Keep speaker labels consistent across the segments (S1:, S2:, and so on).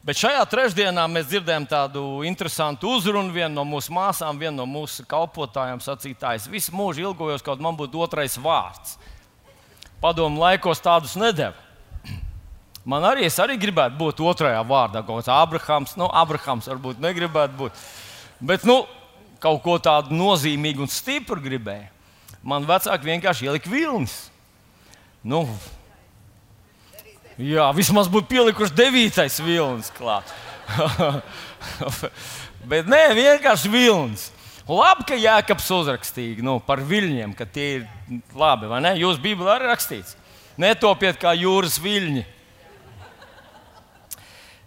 S1: Bet šajā trešdienā mēs dzirdējām tādu interesantu uzrunu. Viena no mūsu māsām, viena no mūsu kalpotājiem sacīja, es visu mūžu ilgojos, kaut man būtu otrais vārds. Padomu laikos tādus nedēļu. Man arī, arī gribētu būt otrajā vārdā, kaut kāds Abrahams. Nu, Abrahams varbūt negribētu būt. Bet nu, kaut ko tādu nozīmīgu un stipru gribēju. Man vecāki vienkārši ielika vilnis. Nu, Jā, vismaz būtu pielikuši devītais vilnis klāt. Bet nē, vienkārši vilnis. Labi, ka Jēkabs uzrakstīja nu, par viļņiem, ka tie ir labi, vai ne? Jūsu Bībelē arī rakstīts. Netopiet kā jūras viļņi.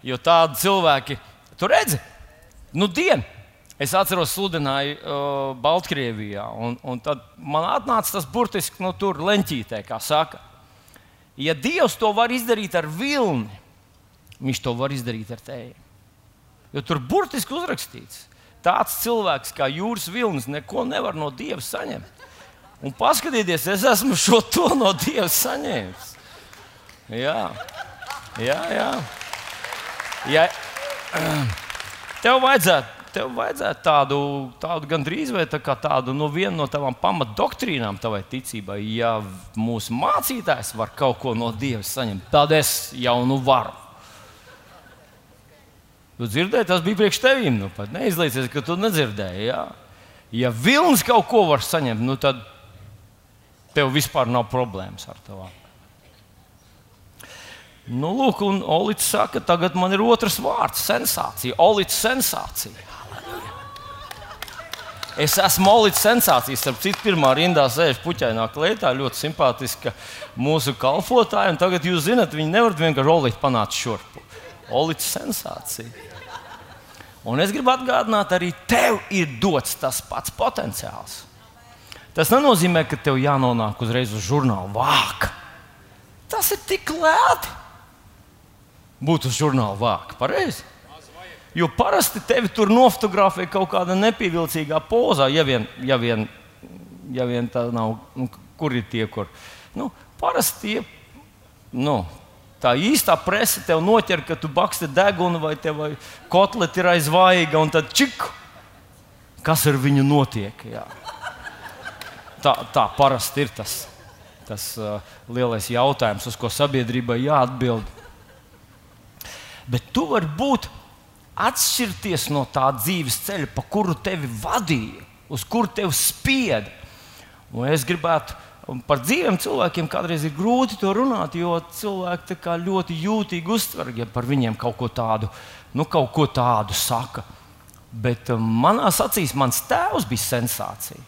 S1: Jo tādi cilvēki, tur redzi, nu, dienu. Es atceros, sludināju uh, Baltkrievijā, un, un tad man atnāca tas burtiski no nu, tur leņķītē, kā saka. Ja Dievs to var izdarīt ar vilni, Viņš to var izdarīt ar tēju. Jo tur burtiski uzrakstīts, tāds cilvēks kā jūras vilnis neko nevar no Dieva saņemt. Un paskatieties, es esmu šo to no Dieva saņēmis. Jā, jā, jā. ja tev vajadzētu tev vajadzētu tādu, tādu gandrīz vai tā tādu no nu, vienu no tavām pamatdoktrīnām, tavai ticībai. Ja mūsu mācītājs var kaut ko no Dieva saņemt, tad es jau nu varu. Tu dzirdēji, tas bija priekš tevīm. Nu, Neizliecies, ka tu nedzirdēji. Jā. Ja vilnis kaut ko var saņemt, nu, tad tev vispār nav problēmas ar to. Nu, lūk, un Olīds saka, tagad man ir otrs vārds - sensācija. Olīds sensācija. Es esmu Olīds sensācijas. Starp citu, pirmā rindā sēž puķainā klietā, ļoti simpātiska mūsu kalpotāja. Tagad jūs zinat, viņi nevar vienkārši Olīds panākt šurpu. Olīds sensācija. Un es gribu atgādināt, arī tev ir dots tas pats potenciāls. Tas nenozīmē, ka tev jānonāk uzreiz uz žurnāla vāka. Tas ir tik lēti. Būt uz žurnāla vāka, pareizi. Jo parasti tevi tur nofotografē kaut kāda nepievilcīgā pozā, ja vien, ja vien, ja vien tā nav. Nu, kur ir tie, kur? Nu, parasti tie, nu, tā īstā presa tev noķer, ka tu baksti degunu vai tev vai kotleti ir aizvaiga un tad čik, kas ar viņu notiek. Jā. Tā, tā parasti ir tas, tas uh, lielais jautājums, uz ko sabiedrībai jāatbild. Bet tu vari būt atšķirties no tā dzīves ceļa, pa kuru tevi vadīja, uz kuru tevi spieda. Un es gribētu par dzīviem cilvēkiem kādreiz ir grūti to runāt, jo cilvēki ļoti jūtīgi uztver, ja par viņiem kaut ko tādu, nu, kaut ko tādu saka. Bet um, manā acīs mans tēvs bija sensācija.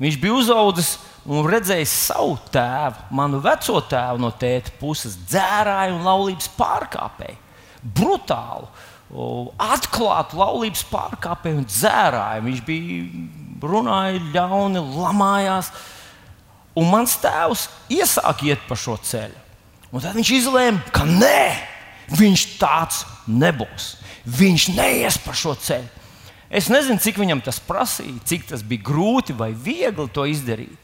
S1: Viņš bija uzaugusi un redzējis savu tēvu, manu veco tēvu no tēta puses, dzērāju un laulības pārkāpēju. Brutālu atklāti laulības pārkāpēji un dzērāji. Viņš bija runājis ļauni, lamājās. Un mans tēvs iesāka iet pa šo ceļu. Un tad viņš izlēma, ka nē, viņš tāds nebūs. Viņš neies pa šo ceļu. Es nezinu, cik viņam tas prasīja, cik tas bija grūti vai viegli to izdarīt.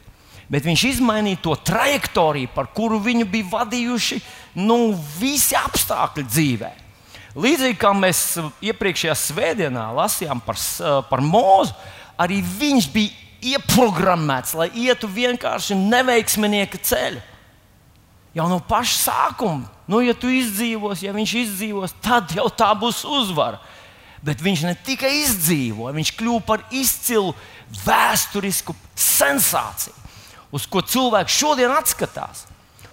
S1: Bet viņš izmainīja to trajektoriju, par kuru viņu bija vadījuši nu, visi apstākļi dzīvēm. Līdzīgi kā mēs iepriekšējā svētdienā lasījām par, par mūzu, arī viņš bija ieprogrammēts, lai ietu vienkārši neveiksminieka ceļu. Jau no paša sākuma, nu, ja tu izdzīvos, ja viņš izdzīvos, tad jau tā būs uzvara. Bet viņš ne tikai izdzīvoja, viņš kļuva par izcilu vēsturisku sensāciju, uz ko cilvēks šodien atskatās.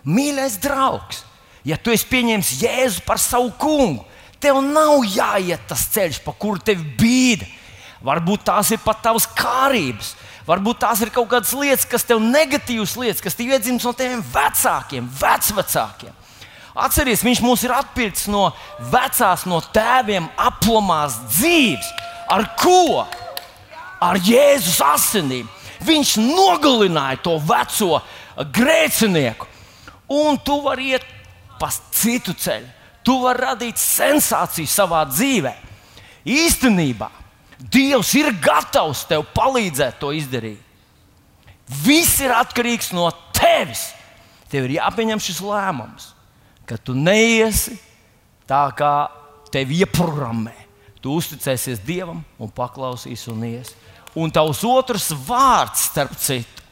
S1: Mīļais draugs, ja tu esi pieņēmis Jēzu par savu kungu, Tev nav jāiet tas ceļš, pa kuru tevi bīda. Varbūt tās ir pat tavas kārības, varbūt tās ir kaut kādas lietas, kas tev negatīvas lietas, kas tev iedzimts no tiem vecākiem, vecvecākiem. Atcerieties, viņš mūs ir atpircis no vecās, no tēviem aplamās dzīves. Ar ko? Ar Jēzus asinīm. Viņš nogalināja to veco grēcinieku, un tu vari iet pa citu ceļu. Tu vari radīt sensāciju savā dzīvē. Īstenībā Dievs ir gatavs tev palīdzēt to izdarīt. Viss ir atkarīgs no tevis. Tev ir jāpieņem šis lēmums, ka tu neiesi tā, kā tevi ieprogrammē. Tu uzticēsies Dievam un paklausīsi un ies. Un tavs otrs vārds, starp citu,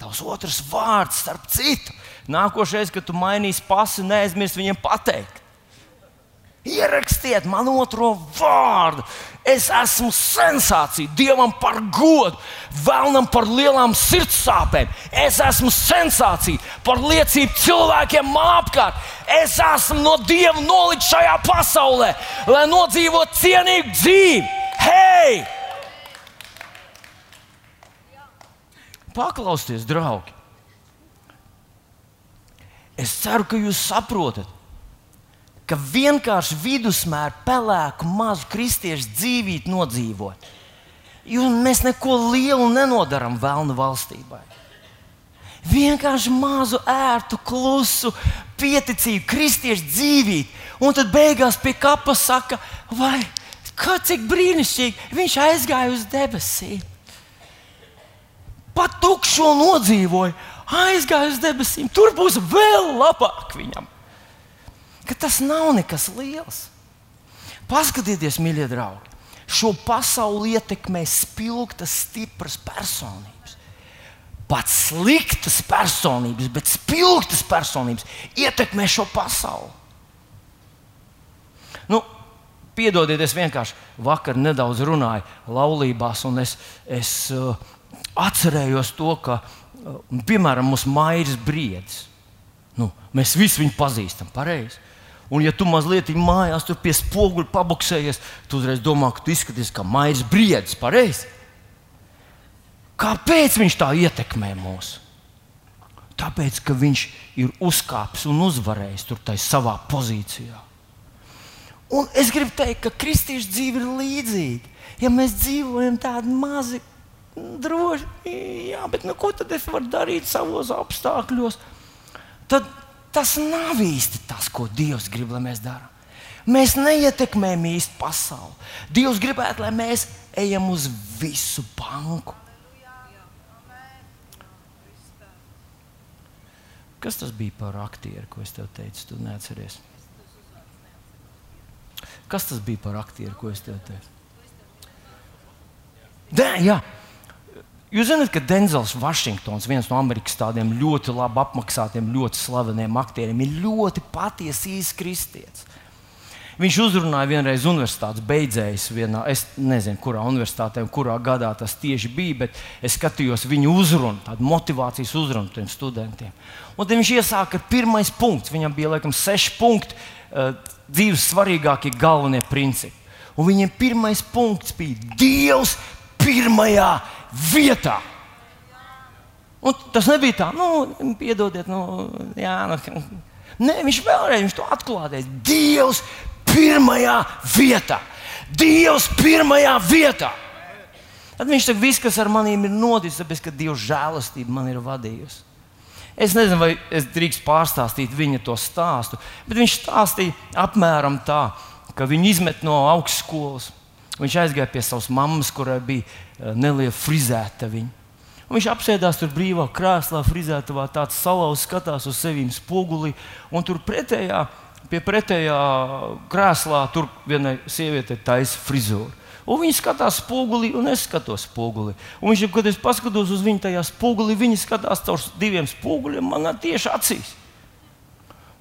S1: tavs otrs vārds, starp citu, nākošais, kad tu mainīsi pasi, neaizmirst viņiem pateikt. Ierakstiet man otro vārdu. Es esmu sensācija, Dievam par godu, vēlnam par lielām sirds sāpēm. Es esmu sensācija par liecību cilvēkiem apkārt. Es esmu no Dieva nolikts šajā pasaulē, lai nodzīvotu cienīgu dzīvi. Hei! Paklausieties, draugi! Es ceru, ka jūs saprotat ka vienkārši vidusmēra pelēku mazu kristiešu dzīvību nodzīvot. Jo mēs neko lielu nenodarām vēlnu valstībai. Vienkārši mazu, ērtu, klusu, pieticīgu kristiešu dzīvību. Un tad beigās pie kapa saka, vai kā cik brīnišķīgi viņš aizgāja uz debesīm. Pat tukšo nodzīvoja, aizgāja uz debesīm. Tur būs vēl labāk viņam ka tas nav nekas liels. Paskatieties, mīļie draugi, šo pasauli ietekmē spilgtas, stipras personības. Pat sliktas personības, bet spilgtas personības ietekmē šo pasauli. Nu, piedodiet, es vienkārši vakar nedaudz runāju laulībās, un es, es uh, atcerējos to, ka, uh, piemēram, mums Mairis Briedis. Nu, mēs visi viņu pazīstam, pareizi. Un, ja tu mazliet mājās tur pie spoguļa pabuksējies, tu uzreiz domā, ka tu izskaties kā maijas briedis. Pareizi. Kāpēc viņš tā ietekmē mūs? Tāpēc, ka viņš ir uzkāpis un uzvarējis tur savā pozīcijā. Un es gribu teikt, ka kristiešu dzīve ir līdzīga. Ja mēs dzīvojam tādi mazi, droši, jā, bet nu, ko tad es varu darīt savos apstākļos? Tad Tas nav īsti tas, ko Dievs grib, lai mēs darām. Mēs neietekmējam īsti pasauli. Dievs gribētu, lai mēs ejam uz visu banku. Kas tas bija par aktieru, ko es tev teicu? Tu neatceries. Kas tas bija par aktieru, ko es tev teicu? Dē, jā, Jūs zināt, ka Denzels Vašingtons, viens no Amerikas tādiem ļoti labi apmaksātiem, ļoti slaveniem aktieriem, ir ļoti patiesi īsts kristietis. Viņš uzrunāja vienreiz universitātes beidzējus, vienā, es nezinu, kurā universitātē un kurā gadā tas tieši bija, bet es skatījos viņu uzrunu, tādu motivācijas uzrunu tiem studentiem. Un tad viņš iesāka ar pirmais punkts. Viņam bija laikam seši punkti, uh, dzīves svarīgākie galvenie principi. Un viņam pirmais punkts bija Dievs pirmajā vietā. Un tas nebija tā, nu, piedodiet, nu, jā, nu, nē, viņš vēlreiz viņš to atklāja. Dievs pirmajā vietā. Dievs pirmajā vietā. Tad viņš saka, viss, kas ar maniem ir noticis, tāpēc, ka Dieva žēlastība man ir vadījusi. Es nezinu, vai es drīkstu pārstāstīt viņa to stāstu, bet viņš stāstīja apmēram tā, ka viņu izmet no augstskolas. Viņš aizgāja pie savas mammas, kurai bija neliela frizēta. Viņa. Un viņš apsēdās tur brīvā krēslā, frizētavā, tāds salauzts, skatās uz sevi spoguli. Un tur pretējā, pie pretējā krēslā tur vienai sievietei taisa frizūra. Un viņi skatās spoguli, un es skatos spoguli. Un viņš, kad es paskatos uz viņu tajā spoguli, viņi skatās caur diviem spoguļiem man tieši acīs.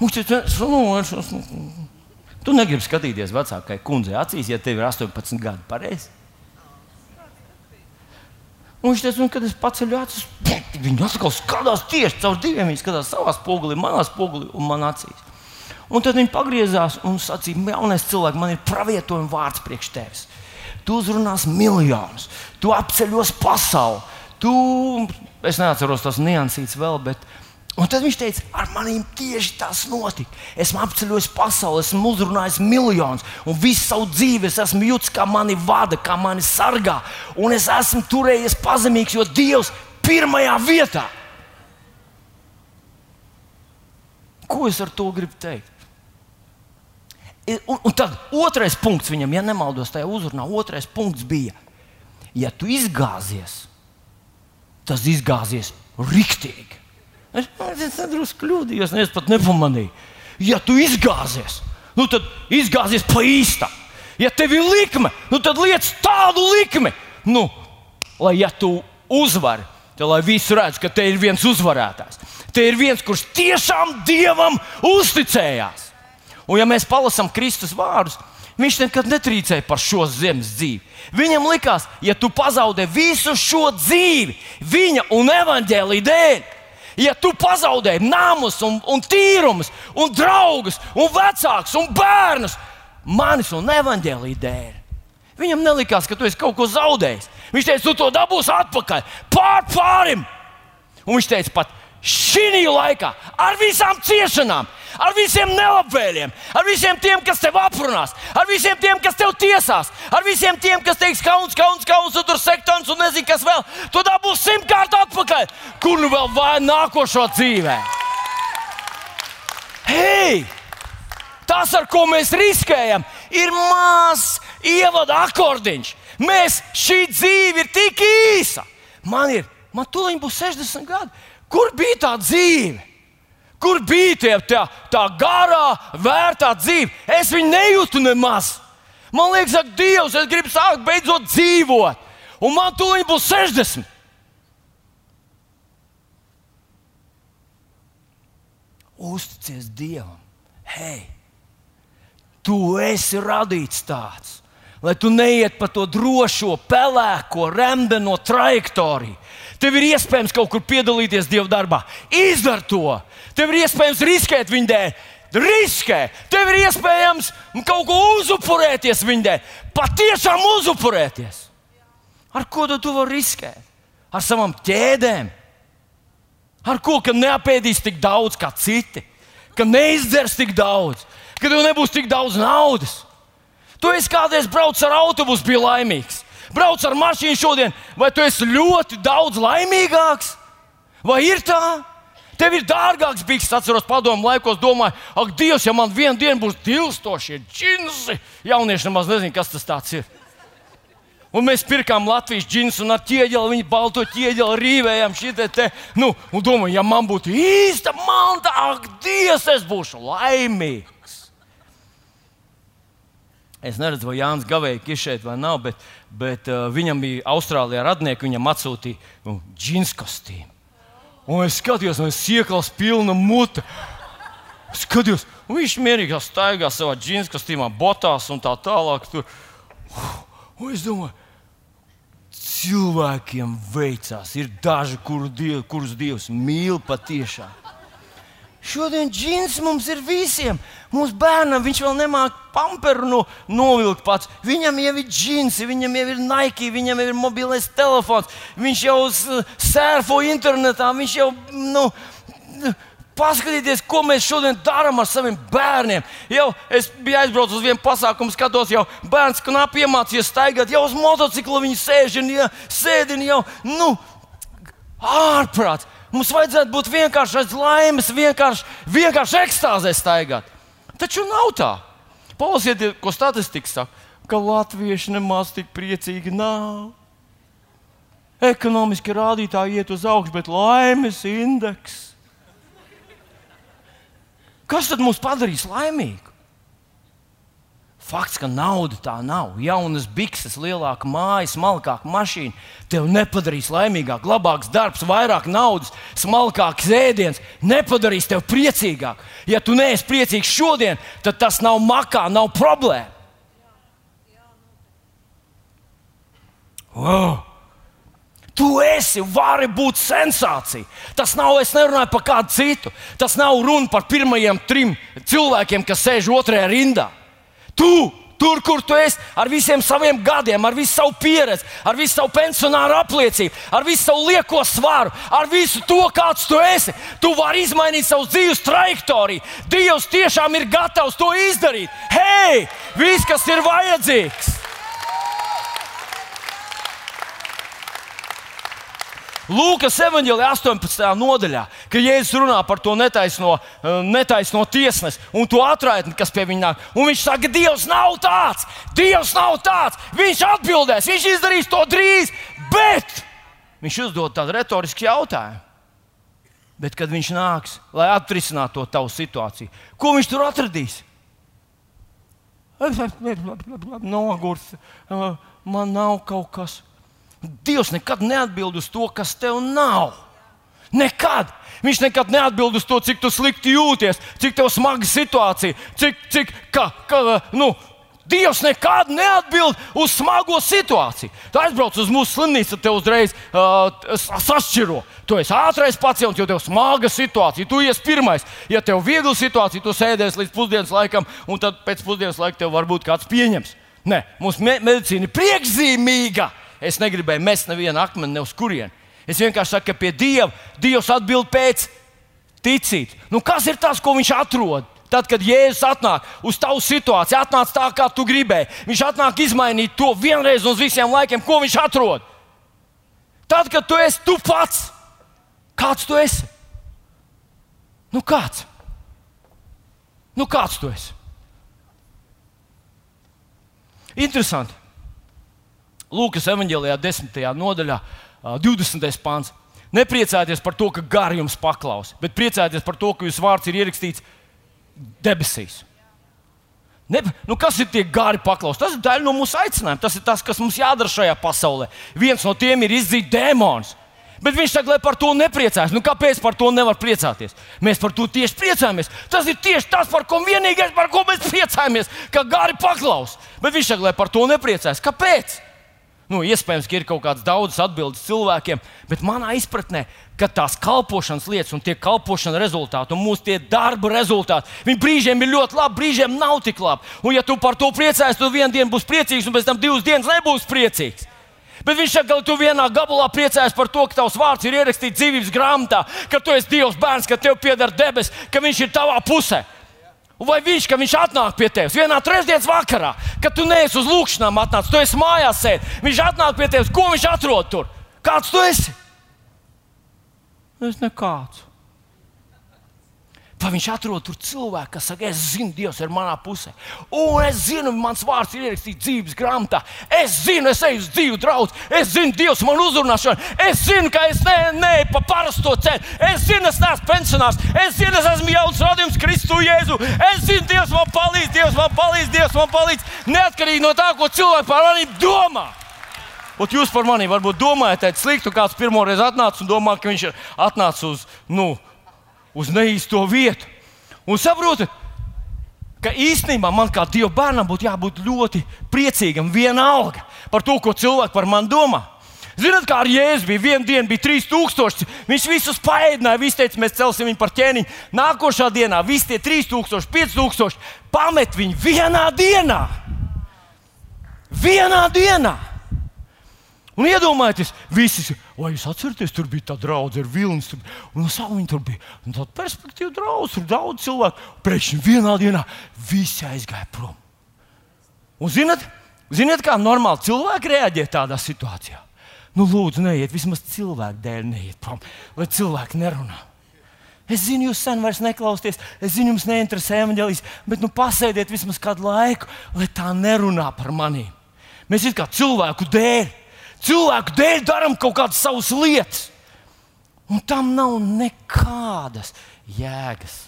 S1: Viņš teica, nu, es, es, Tu negribi skatīties vecākai kundzei acīs, ja tev ir 18 gadi. Pareizi. Un viņš teica, kad es paceļu acis, viņi atkal skatās tieši caur diviem. Viņi skatās savā spogulī, manā spogulī un manā acīs. Un tad viņi pagriezās un sacīja, jaunais cilvēks, man ir pravietojuma vārds priekš tevis. Tu uzrunās miljonus, tu apceļos pasauli. Tu, es neatceros tās niansītas vēl, bet Un tad viņš teica, ar maniem tieši tas notika. Esmu apceļojis pasauli, esmu uzrunājis miljonus, un visu savu dzīvi es esmu jūtis, kā mani vada, kā mani sargā. Un es esmu turējies pazemīgs, jo Dievs ir pirmajā vietā. Ko es ar to gribu teikt? Un, un tad otrais punkts viņam, ja nemaldos, tajā uzrunā, otrais punkts bija, ja tu izgāzies, tas izgāzies riktīgi. Es, drusku kļūdījos, es pat nepamanīju. Ja tu izgāzies, nu tad izgāzies pa īstam. Ja tev ir likme, nu tad liec tādu likmi, nu, lai ja tu uzvari, tad lai visi redz, ka te ir viens uzvarētājs. Te ir viens, kurš tiešām dievam uzticējās. Un, ja mēs palasām Kristus vārdus, viņš nekad netrīcēja par šo zemes dzīvi. Viņam likās, ja tu pazaudē visu šo dzīvi, viņa un evaņģēlīja dēļ, ja tu pazaudēji namus, un, un tīrumus, un draugus, un vecākus, un bērnus, manis un evaņģēlīja dēļ. Viņam nelikās, ka tu esi kaut ko zaudējis. Viņš teica, tu to dabūsi atpakaļ, pār pārim. Un viņš teica, pat šī laikā, ar visām ciešanām, ar visiem nelabvēliem, ar visiem tiem, kas tev aprunās, ar visiem tiem, kas tev tiesās, ar visiem tiem, kas teiks, kauns, kauns, kauns, un tur sektants un nezinu, kas vēl. Tu dabūsi simtkārt atpakaļ, kur nu vēl vajag nākošo dzīvē. Hei! Tas, ar ko mēs riskējam, ir mazs ievada akordiņš. Mēs šī dzīve ir tik īsa. Man ir, man tūlīt būs 60 gadi. Kur bija tā dzīve? Kur bija tie, tā, tā garā, vērtā dzīve? Es viņu nejūtu nemaz. Man liekas, ak, Dievs, es gribu sākt beidzot dzīvot. Un man tūlīt būs 60. Uzticies Dievam. Hei, tu esi radīts tāds, lai tu neiet pa to drošo, pelēko, remdeno trajektoriju. Tev ir iespējams kaut kur piedalīties Dieva darbā. Izdari to! Tev ir iespējams riskēt viņa dēļ. Riskē, tev ir iespējams kaut ko uzupurēties viņa dēļ. Patiešām uzupurēties. Ar ko tu vari riskēt? Ar savām ķēdēm, ar ko, ka neapēdīs tik daudz kā citi, ka neizdzers tik daudz, ka tev nebūs tik daudz naudas. Tu esi kādreiz braucis ar autobusu, bija laimīgs brauc ar mašīnu šodien, vai tu esi ļoti daudz laimīgāks? Vai ir tā? Tev ir dārgāks bijis, atceros, padomu laikos, domāju, ak, Dievs, ja man vienā dienā būs dilstošie džinsi, jaunieši nemaz nezina, kas tas ir. Un mēs pirkām Latvijas džinsu un ar ķieģeli, viņa balto ķieģeli rīvējām šī te, te. Nu, un domāju, ja man būtu īsta manta, ak, Dievs, es būšu laimīgs. Es neredzu, vai Jānis Gavēja ir šeit vai nav, bet, bet uh, viņam bija Austrālijā radnieki, viņam atsūtīja nu, džins kostīmu. Un es skatījos, un es iekals pilna mute. Es skatījos, un viņš mierīgi staigā savā džins kostīmā, botās un tā tālāk. Tur. Un es domāju, cilvēkiem veicās. Ir daži, kuru diev, kurus Dievs mīl patiešām. Šodien džins mums ir visiem. Mūsu bērnam viņš vēl nemāķi pamperu no, novilkt pats. Viņam jau ir džinsi, viņam jau ir Nike, viņam jau ir mobilais telefons, viņš jau surfo internetā, viņš jau. Nu, Paskatieties, ko mēs šodien darām ar saviem bērniem. Jau es biju aizbraucis uz vienu pasākumu, skatos, jau bērns knapi iemācījies staigāt, jau uz motocikla viņi sēž un ja, sēdi jau nu, ārprāts. Mums vajadzētu būt vienkārši aiz laimes, vienkārši, vienkārši ekstāzē staigāt. Taču nav tā. Palasiet, ko statistika saka, ka latvieši nemaz tik priecīgi nav. Ekonomiski rādītāji iet uz augšu, bet laimes indeks. Kas tad mūs padarīs laimīgus? Fakts, ka nauda tā nav. Jaunas bikses, lielāka māja, smalkāka mašīna tev nepadarīs laimīgāk. Labāks darbs, vairāk naudas, smalkāks ēdiens nepadarīs tevi priecīgāk. Ja tu neesi priecīgs šodien, tad tas nav makā, nav problēma. Wow. Tu esi, vari būt sensācija. Tas nav, es nerunāju par kādu citu. Tas nav runa par pirmajiem trim cilvēkiem, kas sēž otrajā rindā. Tu, tur, kur tu esi, ar visiem saviem gadiem, ar visu savu pieredzi, ar visu savu pensionāru apliecību, ar visu savu lieko svaru, ar visu to, kāds tu esi, tu vari izmainīt savu dzīves trajektoriju. Dievs tiešām ir gatavs to izdarīt. Hei, viss, kas ir vajadzīgs! Lūkas evanģēlī 18. nodaļā, kad Jēzus runā par to netaisno, eh, netaisno tiesnesi un to atraitni, kas pie viņa nāk. Un viņš saka, Dievs nav tāds, Dievs nav tāds. Viņš atbildēs, viņš izdarīs to drīz, bet viņš uzdod tādu retorisku jautājumu. Bet, kad viņš nāks, lai atrisinātu to tavu situāciju, ko viņš tur atradīs? Nogurs, man nav kaut kas. Dievs nekad neatbild uz to, kas tev nav. Nekad! Viņš nekad neatbild uz to, cik tu slikti jūties, cik tev smaga situācija, cik, cik, ka, ka, nu, Dievs nekad neatbild uz smago situāciju. Tu aizbrauc uz mūsu slimnīcu, te uzreiz uh, sašķiro. Tu esi ātrais pacients, jo tev ir smaga situācija. Tu esi pirmais. Ja tev ir viegla situācija, tu sēdēsi līdz pusdienas laikam, un tad pēc pusdienas laika tev varbūt kāds pieņems. Nē, mūsu me medicīna ir priekšzīmīga. Es negribēju mest nevienu akmeni ne uz kurieni. Es vienkārši saku, ka pie Dieva Dievs atbild pēc ticības. Nu, kas ir tas, ko viņš atrod? Tad, kad Jēzus atnāk uz tavu situāciju, atnāc tā, kā tu gribēji, viņš atnāk izmainīt to vienreiz uz visiem laikiem, ko viņš atrod. Tad, kad tu esi tu pats, kāds tu esi? Nu, kāds? Nu, kāds tu esi? Interesanti. Lūkas evanģēlijā, 10. nodaļā, 20. pāns. Nepriecājieties par to, ka gari jums paklaus, bet priecājieties par to, ka jūsu vārds ir ierakstīts debesīs. Ne, nu kas ir tie gari paklaus? Tas ir daļa no mūsu aicinājuma. Tas ir tas, kas mums jādara šajā pasaulē. Viens no tiem ir izdzīt dēmonus. Bet viņš saka, lai par to nepriecājas. Nu, kāpēc par to nevar priecāties? Mēs par to tieši priecājamies. Tas ir tieši tas, par ko vienīgais, par ko mēs priecājamies, ka gari paklaus. Bet viņš saka, lai par to nepriecājas. Kāpēc? Nu, iespējams, ka ir kaut kādas daudzas atbildes cilvēkiem, bet manā izpratnē, ka tās kalpošanas lietas un tie kalpošanas rezultāti un mūsu darba rezultāti, viņi brīžiem ir ļoti labi, brīžiem nav tik labi. Un, ja tu par to priecājies, tad vienu dienu būs priecīgs, un pēc tam divas dienas nebūs priecīgs. Bet viņš saka, ka tu vienā gabalā priecājies par to, ka tavs vārds ir ierakstīts dzīvības grāmatā, ka tu esi Dieva bērns, ka tev pieder debesis, ka viņš ir tavā pusē. Vai viņš, ka viņš atnāk pie tevis vienā trešdienas vakarā, kad tu neesi uz lūkšanām atnācis, tu esi mājās sēdi. Viņš atnāk pie tevis, ko viņš atrod tur? Kāds tu esi? Es nekāds. Vai viņš atrod tur cilvēku, kas saka, es zinu, Dievs ir manā pusē. Un es zinu, mans vārds ir ierakstīts dzīves grāmatā. Es zinu, es eju uz dzīvu draugu. Es zinu, Dievs man uzrunās šodien. Es zinu, ka es neeju ne, pa parasto ceļu. Es zinu, es neesmu pensionārs. Es zinu, es esmu jauns radījums Kristu Jēzu. Es zinu, Dievs man palīdz, Dievs man palīdz, Dievs man palīdz. Neatkarīgi no tā, ko cilvēki par maniem domā. Ot jūs par mani varbūt domājat, ka sliktu kāds pirmoreiz atnācis un domā, ka viņš ir atnācis uz. Nu, uz neīsto vietu. Un saprotat, ka īstenībā man kā Dieva bērnam būtu jābūt ļoti priecīgam, vienalga par to, ko cilvēki par mani domā. Ziniet, kā ar Jēzu bija viena diena, bija 3000. Viņš visus paēdināja, viņš teica, mēs celsim viņu par ķēniņu. Nākošā dienā visi tie 3000, 5000 pamet viņu vienā dienā. Vienā dienā! Un iedomājieties, visi, vai jūs atceraties, tur bija tā draudzene ar vilni, tur, un savu, tur bija tāda perspektīva draugs, tur daudz cilvēku. Pēkšņi vienā dienā visi aizgāja prom. Un zinat, zinat kā normāli cilvēki reaģē tādā situācijā? Nu, lūdzu, neiet, vismaz cilvēku dēļ neiet prom, lai cilvēki nerunā. Es zinu, jūs sen vairs neklausāties, es zinu, jums neinteresē evanģēlijas, bet nu pasēdiet vismaz kādu laiku, lai tā nerunā par maniem. Mēs it kā cilvēku dēļ cilvēku dēļ darām kaut kādas savas lietas. Un tam nav nekādas jēgas.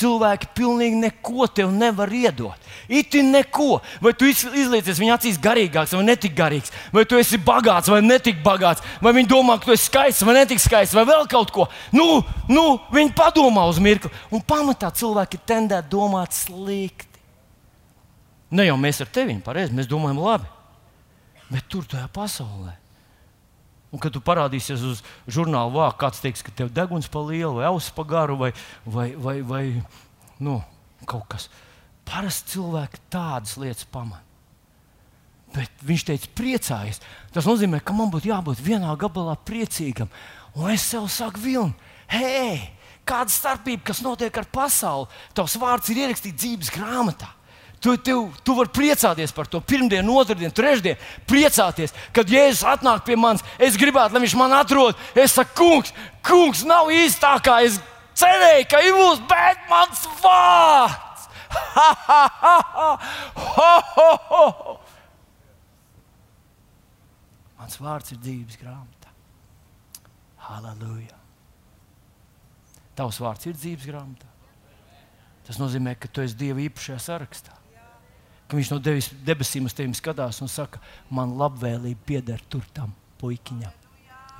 S1: Cilvēki pilnīgi neko tev nevar iedot. Iti neko. Vai tu izliecies viņa acīs garīgāks vai netik garīgs, vai tu esi bagāts vai netik bagāts, vai viņi domā, ka tu esi skaists vai netik skaists, vai vēl kaut ko. Nu, nu, viņi padomā uz mirkli. Un pamatā cilvēki tendē domāt slikti. Ne jau mēs ar tevi pareizi, mēs domājam labi bet tur tajā pasaulē. Un, kad tu parādīsies uz žurnāla vāka, kāds teiks, ka tev deguns pa lielu, vai ausis pa garu, vai, vai, vai, vai nu, kaut kas. Parasti cilvēki tādas lietas pamanā. Bet viņš teica, priecājies. Tas nozīmē, ka man būtu jābūt vienā gabalā priecīgam. Un es sev saku, vilni, hei, kāda starpība, kas notiek ar pasauli? Tavs vārds ir ierakstīts dzīves grāmatā. Tu, tu, tu vari priecāties par to pirmdienu, otrdienu, trešdienu. Priecāties, kad Jēzus atnāk pie manis. Es gribētu, lai viņš man atrod. Es saku, kungs, kungs nav īsti tā, kā es cerēju, ka ir būs, bet mans vārds. Ha, ha, ha, ha. Ho, ho, ho. Mans vārds ir dzīves grāmatā. Halleluja! Tavs vārds ir dzīves grāmatā. Tas nozīmē, ka tu esi Dieva īpašajā sarakstā
S2: ka viņš no devis, debesīm uz tevi skatās un saka, man labvēlība pieder tur tam puikiņam.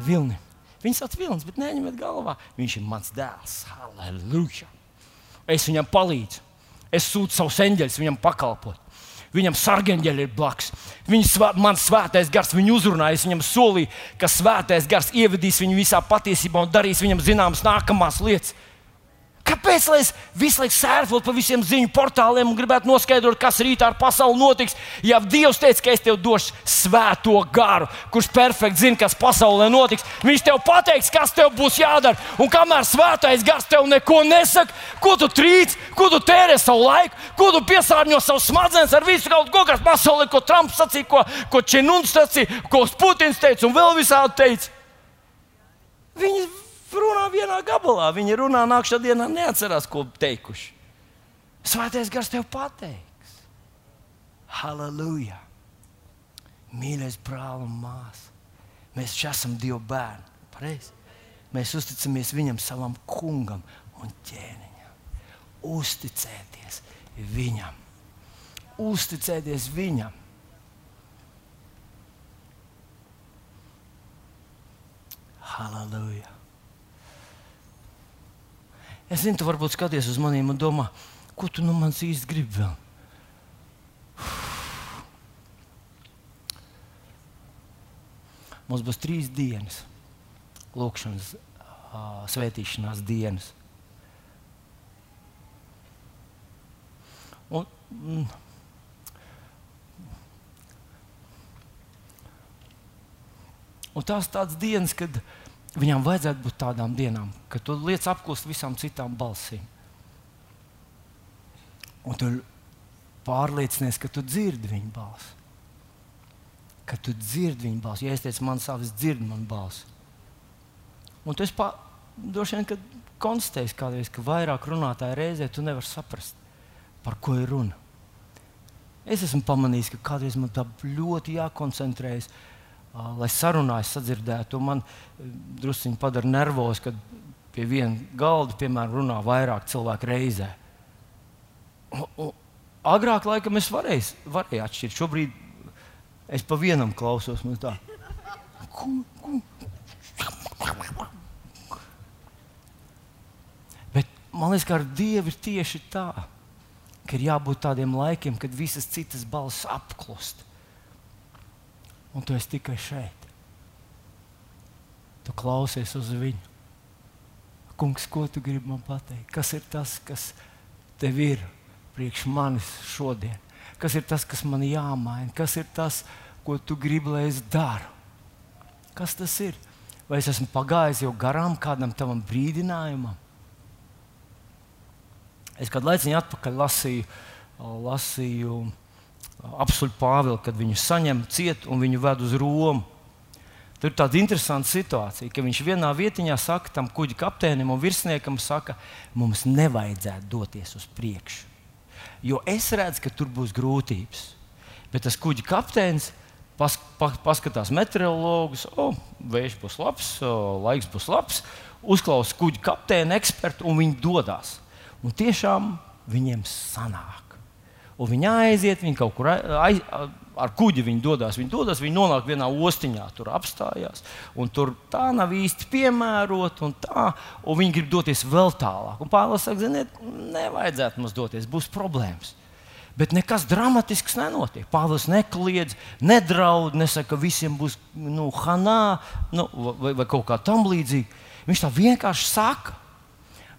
S2: Vilni. Viņš sauc vilnis, bet neņemiet galvā. Viņš ir mans dēls. Halleluja! Es viņam palīdzu. Es sūtu savus eņģeļus viņam pakalpot. Viņam sargeņģeļi ir blakus. Svā, man svētais gars viņu uzrunāja. Es viņam solīju, ka svētais gars ievedīs viņu visā patiesībā un darīs viņam zināmas nākamās lietas. Kāpēc lai es visu laiku sērfot pa visiem ziņu portāliem un gribētu noskaidrot, kas rītā ar pasauli notiks? Ja Dievs teica, ka es tev došu svēto garu, kurš perfekti zina, kas pasaulē notiks, viņš tev pateiks, kas tev būs jādara. Un kamēr svētais gars tev neko nesaka, ko tu trīc, ko tu tērē savu laiku, ko tu piesārņo savu smadzenes ar visu kaut ko, kas pasaulē, ko Trumps sacīja, ko, ko Čenuns sacīja, ko Putins teica un vēl visādi teica. Viņi runā vienā gabalā. Viņi runā nākamā dienā, neatcerās, ko teikuši. Svētais gars tev pateiks. Halleluja! Mīļais brāl un māsa, mēs esam Dieva bērni. Pareiz? Mēs uzticamies viņam, savam kungam un ķēniņam. Uzticēties viņam, uzticēties viņam. Halleluja! Es zinu, tu varbūt skaties uz maniem un domā, ko tu no manis īsti gribi vēl. Mums būs trīs dienas, lūkšanas, svētīšanās dienas. Un, mm, un tās tādas dienas, kad mēs Viņām vajadzētu būt tādām dienām, kad tu liec apklust visām citām balsīm. Un tu pārliecinies, ka tu dzirdi viņu balsi. Ka tu dzirdi viņu balsi. Ja es teicu, man savs dzird manu balsi. Un tu pā, droši vien, kad konstatēji kādreiz, ka vairāk runātāju reizē tu nevari saprast, par ko ir runa. Es esmu pamanījis, ka kādreiz man tā ļoti jākoncentrējas lai sarunājas, sadzirdētu. Man druskuļi padara nervos, kad pie viena galda, piemēram, runā vairāk cilvēku reizē. Agrāk, laikam, es varēju, varēju atšķirt. Šobrīd es pa vienam klausos. Bet man liekas, ka ar Dievu ir tieši tā, ka ir jābūt tādiem laikiem, kad visas citas balss apklust un tu esi tikai šeit. Tu klausies uz viņu. Kungs, ko tu gribi man pateikt? Kas ir tas, kas tev ir priekš manis šodien? Kas ir tas, kas man jāmaina? Kas ir tas, ko tu gribi, lai es daru? Kas tas ir? Vai es esmu pagājis jau garām kādam tavam brīdinājumam? Es kādu laiku atpakaļ lasīju, lasīju apstuļu Pāvilu, kad viņu saņem ciet un viņu ved uz Romu. Tur ir tāda interesanta situācija, ka viņš vienā vietiņā saka tam kuģa kapteinim un virsniekam, saka, mums nevajadzētu doties uz priekšu. Jo es redzu, ka tur būs grūtības. Bet tas kuģa kapteinis pas, pas, paskatās meteorologus, o, vējš būs labs, o, laiks būs labs, uzklausa kuģa kapteini, ekspertu un viņi dodas. Un tiešām viņiem sanāk un viņi aiziet, viņi kaut kur aiz, ar kuģi viņi dodas. Viņi dodas, viņi nonāk vienā ostiņā, tur apstājās. Tur tā nav īsti piemērota, un, tā, un viņi grib doties vēl tālāk. Pāvils saka, ziniet, nevajadzētu mums doties, būs problēmas. Bet nekas dramatisks nenotiek. Pāvils nekliedz, nedraud, nesaka, ka visiem būs nu, hanā nu, vai, vai kaut kā tam līdzīga. Viņš tā vienkārši saka.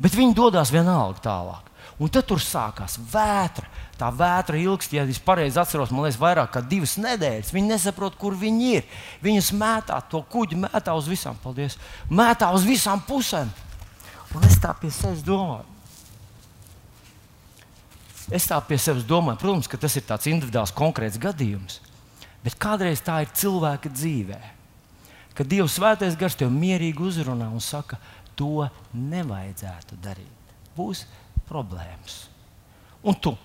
S2: Bet viņi dodas vienalga tālāk. Un tad tur sākās vētra tā vētra ilgst, ja es pareizi atceros, man liekas, vairāk kā divas nedēļas. Viņi nesaprot, kur viņi ir. Viņus mētā to kuģi, mētā uz visām, paldies, mētā uz visām pusēm. Un es tā pie sevis domāju. Es tā pie sevis domāju, protams, ka tas ir tāds individuāls, konkrēts gadījums. Bet kādreiz tā ir cilvēka dzīvē. Kad Dieva svētais gars tev mierīgi uzrunā un saka, to nevajadzētu darīt. Būs problēmas. Un tu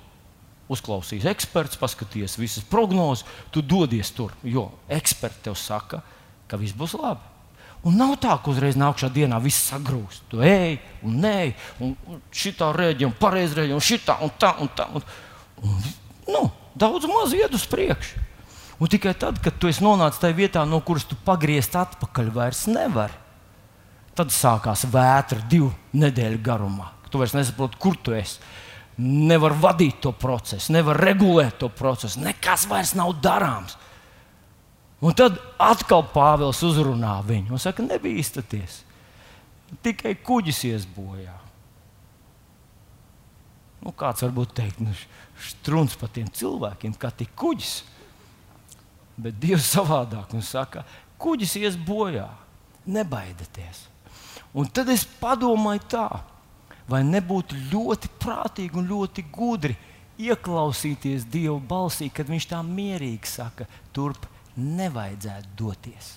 S2: uzklausīs eksperts, paskaties visas prognozes, tu dodies tur, jo eksperti tev saka, ka viss būs labi. Un nav tā, ka uzreiz nākamā dienā viss sagrūst. Tu ej, un nē, un šitā rēģi, un pareizi rēģi, un šitā, un tā, un tā. Un, un, nu, daudz maz iet uz priekšu. Un tikai tad, kad tu esi nonācis tajā vietā, no kuras tu pagriezt atpakaļ, vairs nevari. Tad sākās vētra divu nedēļu garumā. Tu vairs nesaproti, kur tu esi. Nevar vadīt to procesu, nevar regulēt to procesu. Nekas vairs nav darāms. Un tad atkal Pāvils uzrunā viņu un saka, nebīsties. Tikai kuģis ies bojā. Nu, kāds varbūt teikt, nu, strūns par tiem cilvēkiem, kā tik kuģis. Bet Dievs savādāk un saka, kuģis ies bojā, nebaidieties. Un tad es padomāju tā, vai nebūtu ļoti prātīgi un ļoti gudri ieklausīties Dieva balsī, kad Viņš tā mierīgi saka, turp nevajadzētu doties.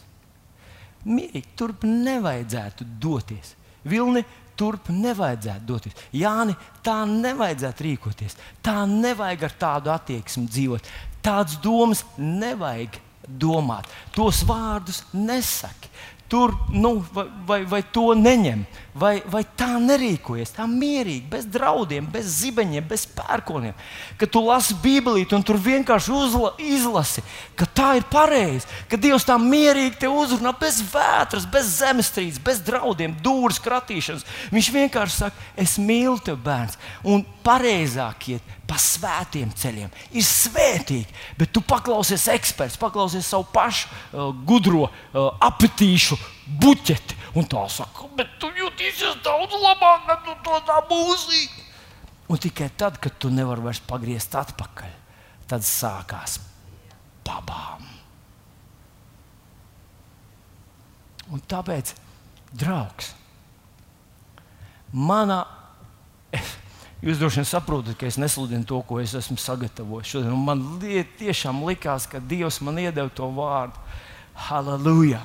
S2: Mierīgi, turp nevajadzētu doties. Vilni, turp nevajadzētu doties. Jāni, tā nevajadzētu rīkoties. Tā nevajag ar tādu attieksmi dzīvot. Tādas domas nevajag domāt. Tos vārdus nesaki tur, nu, vai, vai, vai to neņem, vai, vai tā nerīkojas, tā mierīgi, bez draudiem, bez zibeņiem, bez pērkoniem. Kad tu lasi Bībelīti un tur vienkārši uzla, izlasi, ka tā ir pareizi, ka Dievs tā mierīgi te uzrunā, bez vētras, bez zemestrīces, bez draudiem, dūris kratīšanas. Viņš vienkārši saka, es mīlu tevi, bērns, un pareizāk iet pa svētiem ceļiem. Ir svētīgi, bet tu paklausies eksperts, paklausies savu pašu uh, gudro uh, apetīšu buķeti. Un tā saka, bet tu jutīsies daudz labāk, kad tu to tā būsi. Un tikai tad, kad tu nevari vairs pagriezt atpakaļ, tad sākās pabām. Un tāpēc, draugs, manā. Jūs droši vien saprotat, ka es nesludinu to, ko es esmu sagatavojis. Šodien. Man liet, tiešām likās, ka Dievs man iedeva to vārdu. Halleluja!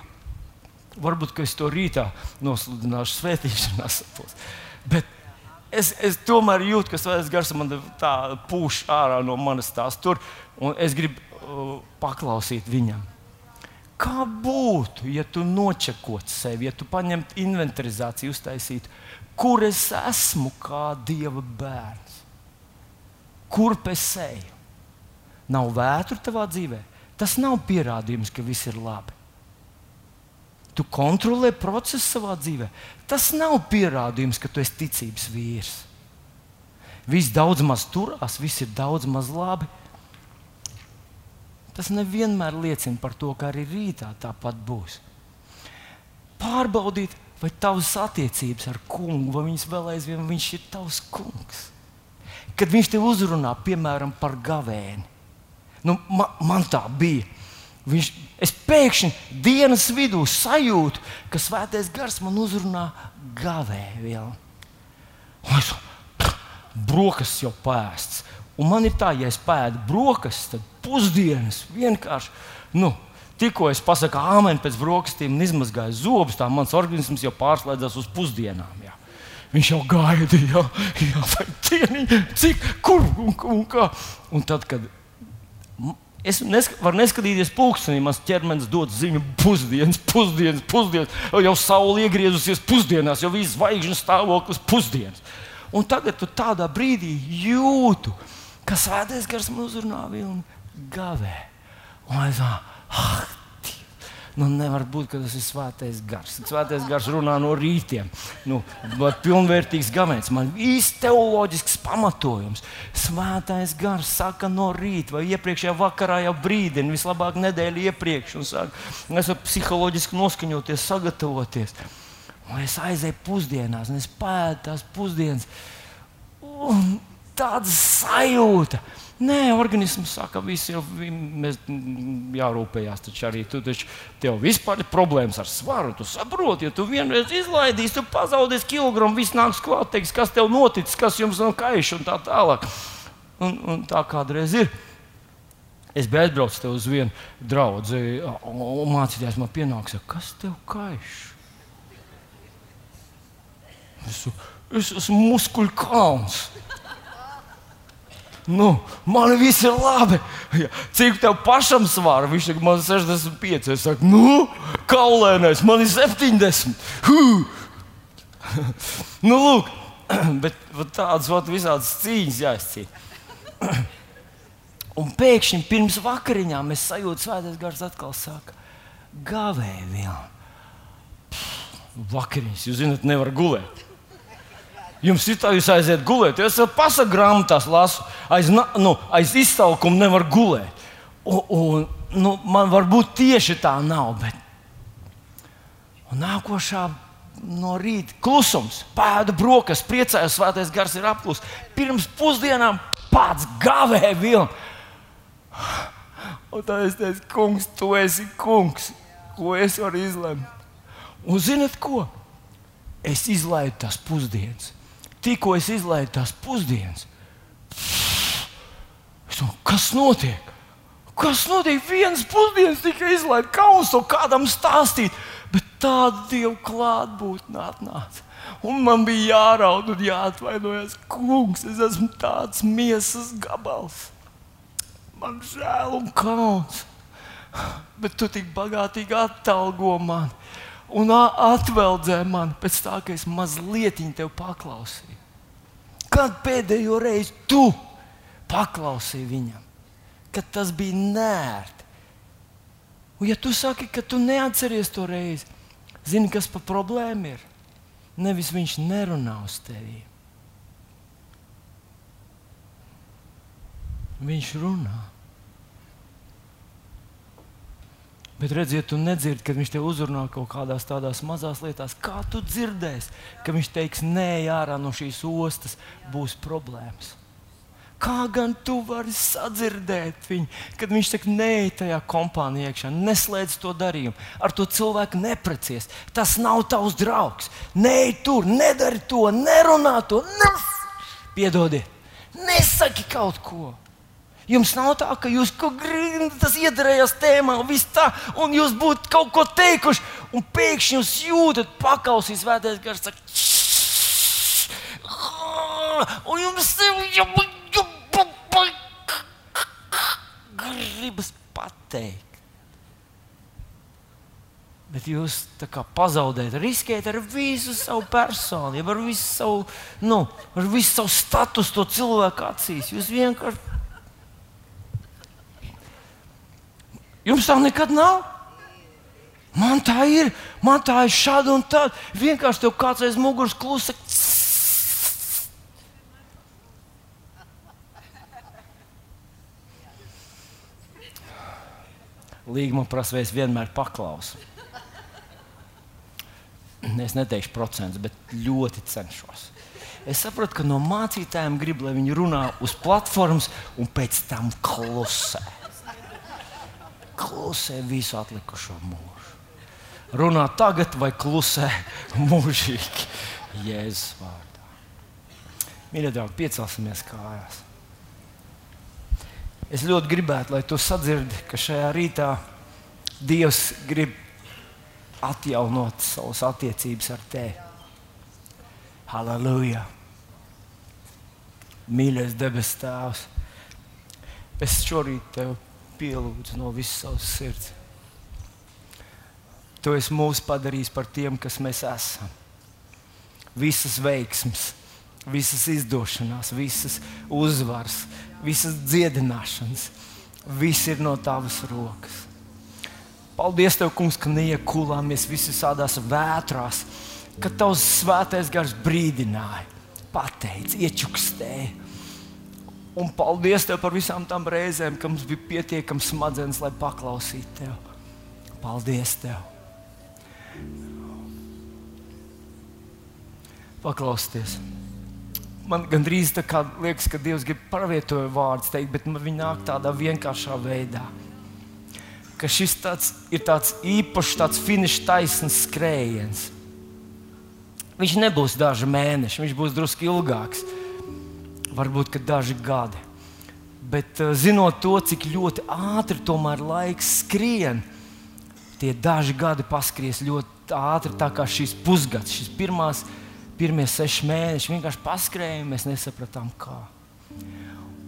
S2: Varbūt es to rītā nosludināšu svētīšanās. Bet es, es tomēr jūtu, ka svētais gars man tā pūš ārā no manas tās tur, un es gribu uh, paklausīt viņam. Kā būtu, ja tu nočakotu sevi, ja tu paņemtu inventarizāciju, uztaisītu kur es esmu kā Dieva bērns, kurp es eju. Nav vētru tavā dzīvē. Tas nav pierādījums, ka viss ir labi. Tu kontrolē procesu savā dzīvē. Tas nav pierādījums, ka tu esi ticības vīrs. Viss daudz maz turās, viss ir daudz maz labi. Tas nevienmēr liecina par to, ka arī rītā tāpat būs. Pārbaudīt, vai tavas attiecības ar kungu, vai viņas vēl aizvien viņš ir tavs kungs. Kad viņš te uzrunā, piemēram, par gavēni, nu, man, man tā bija. Viņš, es pēkšņi dienas vidū sajūtu, ka svētais gars man uzrunā gavēni. Es brokastis jau pēsts. Un man ir tā, ja es pēdu brokastis, tad pusdienas vienkārši. Nu, Tikko es pasaku āmeni pēc brokastīm un izmazgāju zobus, tā mans organisms jau pārslēdzās uz pusdienām. Jā. Viņš jau gaida, jā, jā, cieniņ, cik, kur un, un kā. Un tad, kad es nesk varu neskatīties pulkstenī, mans ķermenis dod ziņu pusdienas, pusdienas, pusdienas, jau saule iegriezusies pusdienās, jau viss zvaigžņu stāvoklis pusdienas. Un tagad tu tādā brīdī jūtu, ka svētais gars man uzrunā vilni gavē. Un es domāju, ah, Nu, nevar būt, ka tas ir svētais gars. Svētais gars runā no rītiem. Nu, pilnvērtīgs gabals, man īsts teoloģisks pamatojums. Svētais gars saka no rīta vai iepriekšējā vakarā jau brīdina, vislabāk nedēļu iepriekš. Saka, es varu psiholoģiski noskaņoties, sagatavoties. Un es aizēju pusdienās, un es pēdu tās pusdienas. Un tāda sajūta, Nē, organisms saka, viss ir jārūpējas. Taču arī tu taču tev vispār ir problēmas ar svaru. Tu saproti, ja tu vienreiz izlaidīsi, tu pazaudēsi kilogramu, viss nāks klāt, teiks, kas tev noticis, kas jums nav kaiš un tā tālāk. Un, un tā kādreiz ir. Es biju aizbraucis uz vienu draugu, un mācīties man pienāks, kas tev kaiš? Es, es esmu muskuļu kalns. Nu, man viss ir labi. Cik tev pašam svāra? Viņš saka, man ir 65. Es saku, nu, kaulēnais, man ir 70. nu, lūk, bet tādas vat, visādas cīņas jāizcīna. Un pēkšņi pirms vakariņām es sajūtu, ka svētais gars atkal saka, gavēji vēl. Vakariņas, jūs zināt, nevar gulēt. Jums ir tā, jūs aiziet gulēt. Es jau pasaku grāmatās, lasu, aiz, nu, aiz izsaukuma nevar gulēt. Un, un, nu, man varbūt tieši tā nav. Bet... Un nākošā no rīta klusums, pēda brokas, priecājos, svētais gars ir apklusis. Pirms pusdienām pats gavēja vilnu. Un tā es teicu, kungs, tu esi kungs, ko es varu izlemt. Un zinat ko? Es izlaidu tās pusdienas tikko es izlaidu tās pusdienas. Un, kas notiek? Kas notiek? Vienas pusdienas tikai izlaidu kauns to kādam stāstīt, bet tāda dieva klātbūtne atnāca. Un man bija jāraud un jāatvainojas. Kungs, es esmu tāds miesas gabals. Man žēl un kauns. Bet tu tik bagātīgi atalgo mani un atveldzē man pēc tā, ka es mazliet tev paklausīju. Kad pēdējo reizi tu paklausīji viņam, kad tas bija nērti? Un, ja tu saki, ka tu neatceries to reizi, zini, kas par problēmu ir? Nevis viņš nerunā uz tevi. Viņš runā. Bet redziet, tu nedzirdi, kad viņš te uzrunā kaut kādās tādās mazās lietās. Kā tu dzirdēsi, ka viņš teiks, nē, ārā no šīs ostas būs problēmas? Kā gan tu vari sadzirdēt viņu, kad viņš saka, nē, tajā kompānijā iekšā, neslēdz to darījumu, ar to cilvēku neprecies. Tas nav tavs draugs. Nē, tur nedari to, nerunā to, nes... piedodiet, nesaki kaut ko. Jums nav tā, ka jūs kaut kā tas iedarējās tēmā, un, tā, un jūs būtu kaut ko teikuši, un pēkšņi jūs jūtat, pakausīs svētais gars. Un jums gribas pateikt. Bet jūs pazaudējat, riskējat ar visu savu personību, ar visu savu, nu, ar visu savu statusu, to cilvēku acīs. Jūs vienkārši Jums tā nekad nav? Man tā ir, man tā ir šāda un tāda. Vienkārši tev kāds aiz muguras klusa. Līguma prasa, vai es vienmēr paklausu. Es neteikšu procentus, bet ļoti cenšos. Es saprotu, ka no mācītājiem grib, lai viņi runā uz platformas un pēc tam klusē klusē visu atlikušo mūžu. Runā tagad vai klusē mūžīgi Jēzus vārdā. Mīļie draugi, piecelsimies kājās. Es ļoti gribētu, lai tu sadzirdi, ka šajā rītā Dievs grib atjaunot savas attiecības ar tevi. Halleluja! Mīļais debes Tēvs, es šorīt tevi pielūdzu no visas savas sirds. Tu esi mūs padarījis par tiem, kas mēs esam. Visas veiksmes, visas izdošanās, visas uzvaras, visas dziedināšanas, viss ir no tavas rokas. Paldies, Tev, kungs, ka neiekulāmies visi tādās vētrās, ka Tavs svētais gars brīdināja, pateica, iečukstēja Un paldies Tev par visām tām reizēm, kad mums bija pietiekams smadzenes, lai paklausītu Tev. Paldies Tev! Paklausieties! Man gandrīz tā kā liekas, ka Dievs grib pravietojot vārdus teikt, bet viņi nāk tādā vienkāršā veidā. Ka šis tāds, ir tāds īpašs, tāds finiša taisns skrējiens. Viņš nebūs daži mēneši, viņš būs drusku ilgāks varbūt daži gadi. Bet uh, zinot to, cik ļoti ātri tomēr laiks skrien, tie daži gadi paskries ļoti ātri, tā kā šis pusgads, šis pirmās, pirmie seši mēneši vienkārši paskrēja, mēs nesapratām, kā.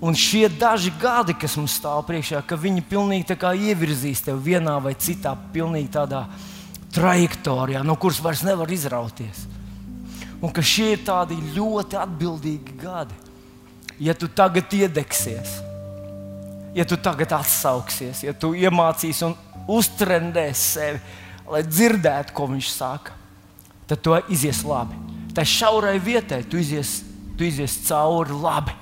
S2: Un šie daži gadi, kas mums stāv priekšā, ka viņi pilnīgi ievirzīs tevi vienā vai citā, pilnīgi tādā trajektorijā, no kuras vairs nevar izrauties. Un ka šie ir tādi ļoti atbildīgi gadi ja tu tagad iedegsies, ja tu tagad atsauksies, ja tu iemācīsi un uztrendēsi sevi, lai dzirdētu, ko viņš saka, tad to izies labi. Tā šaurai vietai tu izies, tu izies cauri labi.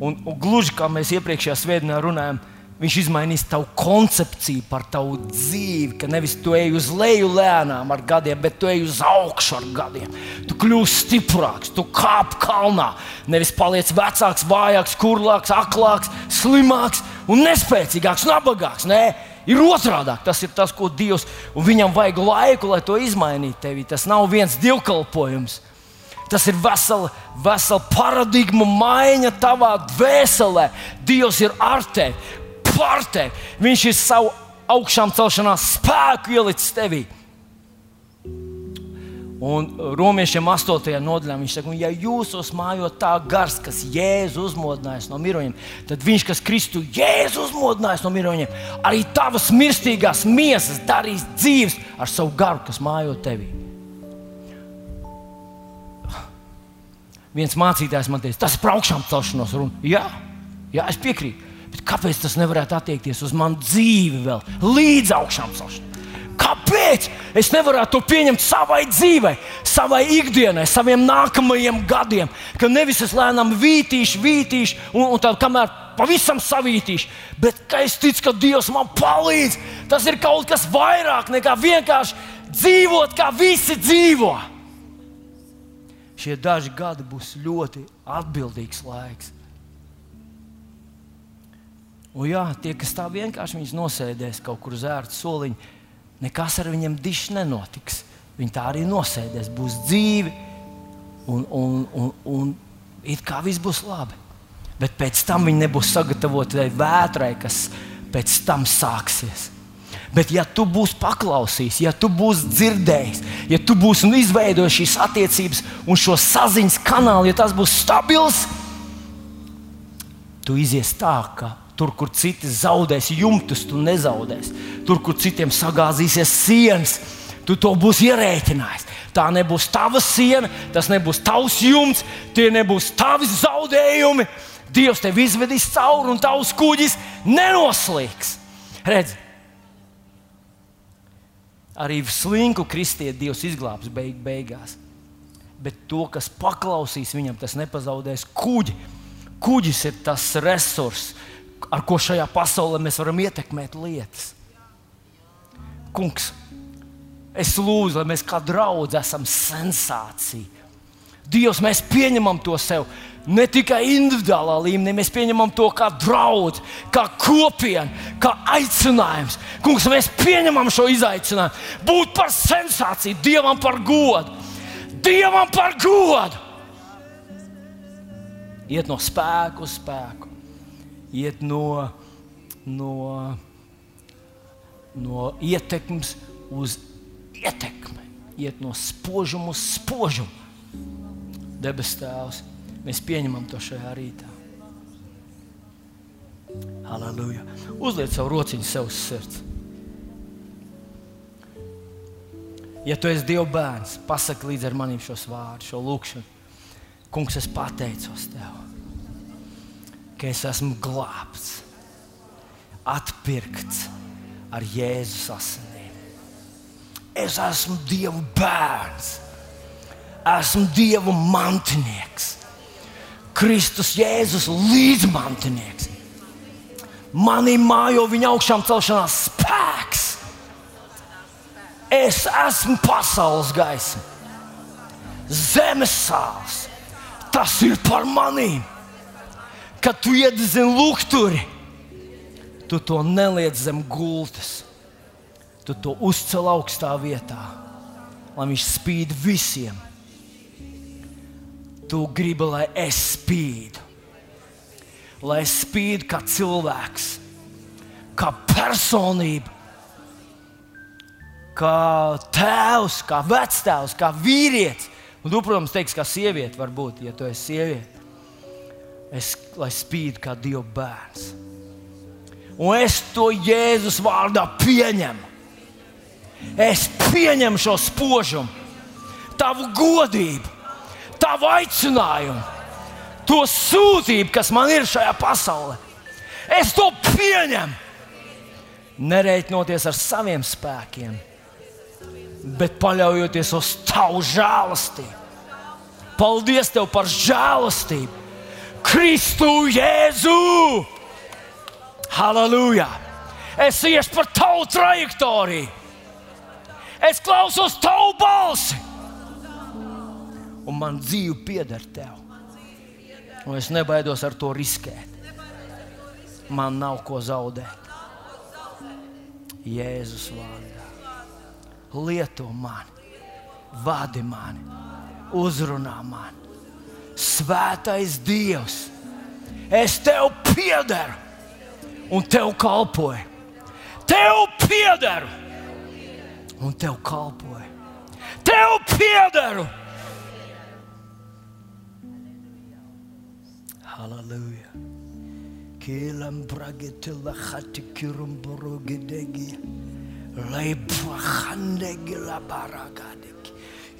S2: Un, un gluži kā mēs iepriekšējā svētdienā runājām, Viņš izmainīs tavu koncepciju par tavu dzīvi, ka nevis tu ej uz leju lēnām ar gadiem, bet tu ej uz augšu ar gadiem. Tu kļūsi stiprāks, tu kāp kalnā. Nevis paliec vecāks, vājāks, kurlāks, aklāks, slimāks un nespēcīgāks, nabagāks. Nē, ir otrādi. Tas ir tas, ko Dievs un viņam vajag laiku, lai to izmainītu tevī. Tas nav viens divkalpojums. Tas ir vesela, vesela paradigma maiņa tavā dvēselē. Dievs ir ar tevi tevi. Viņš ir savu augšām celšanās spēku ielicis tevī. Un romiešiem 8. nodaļā viņš saka, ja jūsos mājot tā gars, kas jēzus uzmodinājis no miroņiem, tad viņš, kas Kristu jēzus uzmodinājis no miroņiem, arī tavas mirstīgās miesas darīs dzīves ar savu garu, kas mājo tevī. Viens mācītājs man teica, tas ir par augšām celšanos runa. Jā, jā, es piekrītu. Bet kāpēc tas nevarētu attiekties uz manu dzīvi vēl līdz augšām celšanai? Kāpēc es nevaru to pieņemt savai dzīvei, savai ikdienai, saviem nākamajiem gadiem? Ka nevis es lēnām vītīšu, vītīšu, un, un tad kamēr pavisam savītīšu, bet es ticu, ka Dievs man palīdz. Tas ir kaut kas vairāk nekā vienkārši dzīvot, kā visi dzīvo. Šie daži gadi būs ļoti atbildīgs laiks. Un jā, tie, kas tā vienkārši nosēdēs kaut kur uz ērta soliņa, nekas ar viņiem dišs nenotiks. Viņi tā arī nosēdēs, būs dzīvi un, un, un, un it kā viss būs labi. Bet pēc tam viņi nebūs sagatavoti tai vētrai, kas pēc tam sāksies. Bet, ja tu būsi paklausījis, ja tu būsi dzirdējis, ja tu būsi izveidojis šīs attiecības un šo saziņas kanālu, ja tas būs stabils, tu izies tā, ka Tur, kur citi zaudēs jumtus, tu nezaudēsi. Tur, kur citiem sagāzīsies sienas, tu to būsi ierēķinājis. Tā nebūs tava siena, tas nebūs tavs jumts, tie nebūs tavi zaudējumi. Dievs tevi izvedīs cauri un tavs kuģis nenoslīgs. Redz, arī slinku kristieti Dievs izglābs beig beigās. Bet to, kas paklausīs viņam, tas nepazaudēs kuģi. Kuģis ir tas resurss, ar ko šajā pasaulē mēs varam ietekmēt lietas. Kungs, es lūdzu, lai mēs kā draugi esam sensācija. Dievs, mēs pieņemam to sev ne tikai individuālā līmenī, mēs pieņemam to kā draugu, kā kopienu, kā aicinājumu. Kungs, mēs pieņemam šo izaicinājumu, būt par sensāciju, Dievam par godu. Dievam par godu! Iet no spēka uz spēku iet no, no, no ietekmes uz ietekmi, iet no spožuma uz spožumu. Debes Tēvs, mēs pieņemam to šajā rītā. Halleluja! Uzliec savu rociņu sev uz sirds. Ja tu esi Dieva bērns, pasaki līdzi ar maniem šos vārdus, šo lūkšanu. Kungs, es pateicos Tev ka es esmu glābts, atpirkts ar Jēzus asinīm. Es esmu Dieva bērns, esmu Dieva mantinieks, Kristus Jēzus līdzmantinieks. Manī mājo viņa augšām celšanās spēks. Es esmu pasaules gaisma, zemes sāls. Tas ir par manīm kad tu iededzini lukturi, tu to neliec zem gultas. Tu to uzcēl augstā vietā, lai viņš spīd visiem. Tu gribi, lai es spīdu, lai es spīdu kā cilvēks, kā personība, kā tēvs, kā vectēvs, kā vīrietis. Un tu, protams, teiksi, kā sieviete, varbūt, ja tu esi sieviete es, lai spīd kā Dieva bērns. Un es to Jēzus vārdā pieņemu. Es pieņemu šo spožumu, tavu godību, tavu aicinājumu, to sūtību, kas man ir šajā pasaulē. Es to pieņemu. Nereiknoties ar saviem spēkiem, bet paļaujoties uz tavu žēlastību. Paldies tev par žēlastību! Kristu Jēzu! Halleluja! Es iešu par tavu trajektoriju! Es klausos tavu balsi! Un man dzīve pieder tev. Un es nebaidos ar to riskēt. Man nav ko zaudēt. Jēzus vārdā. Lieto mani, vadi mani, uzrunā mani. Svētais Dievs, es tev piederu un tev kalpoju. Tev piederu un tev kalpoju. Tev piederu! Halleluja! Kilam bragetila hatikirum borogedegi. Leibrachandegi la baragadegi.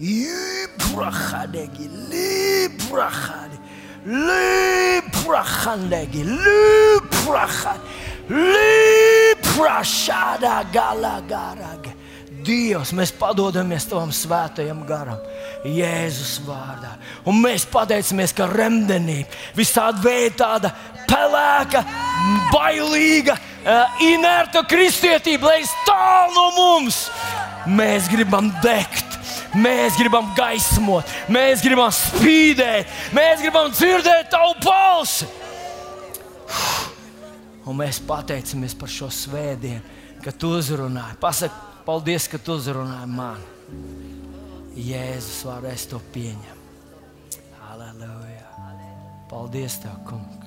S2: Ibrachadegi, librachadegi. Librachandegi, librachad. Librachada galagarage. Dievs, mēs padodamies Tavam svētajam garam, Jēzus vārdā. Un mēs pateicamies, ka remdenība, visādi veidi tāda pelēka, bailīga, uh, inerta kristietība, lai stāv no mums. Mēs gribam degt, mēs gribam gaismot, mēs gribam spīdēt, mēs gribam dzirdēt tavu balsi. Un mēs pateicamies par šo svētdienu, ka tu uzrunāji. Pasaki, paldies, ka tu uzrunāji mani. Jēzus vārdā es to pieņemu. Halleluja! Paldies, Tev, Kungs!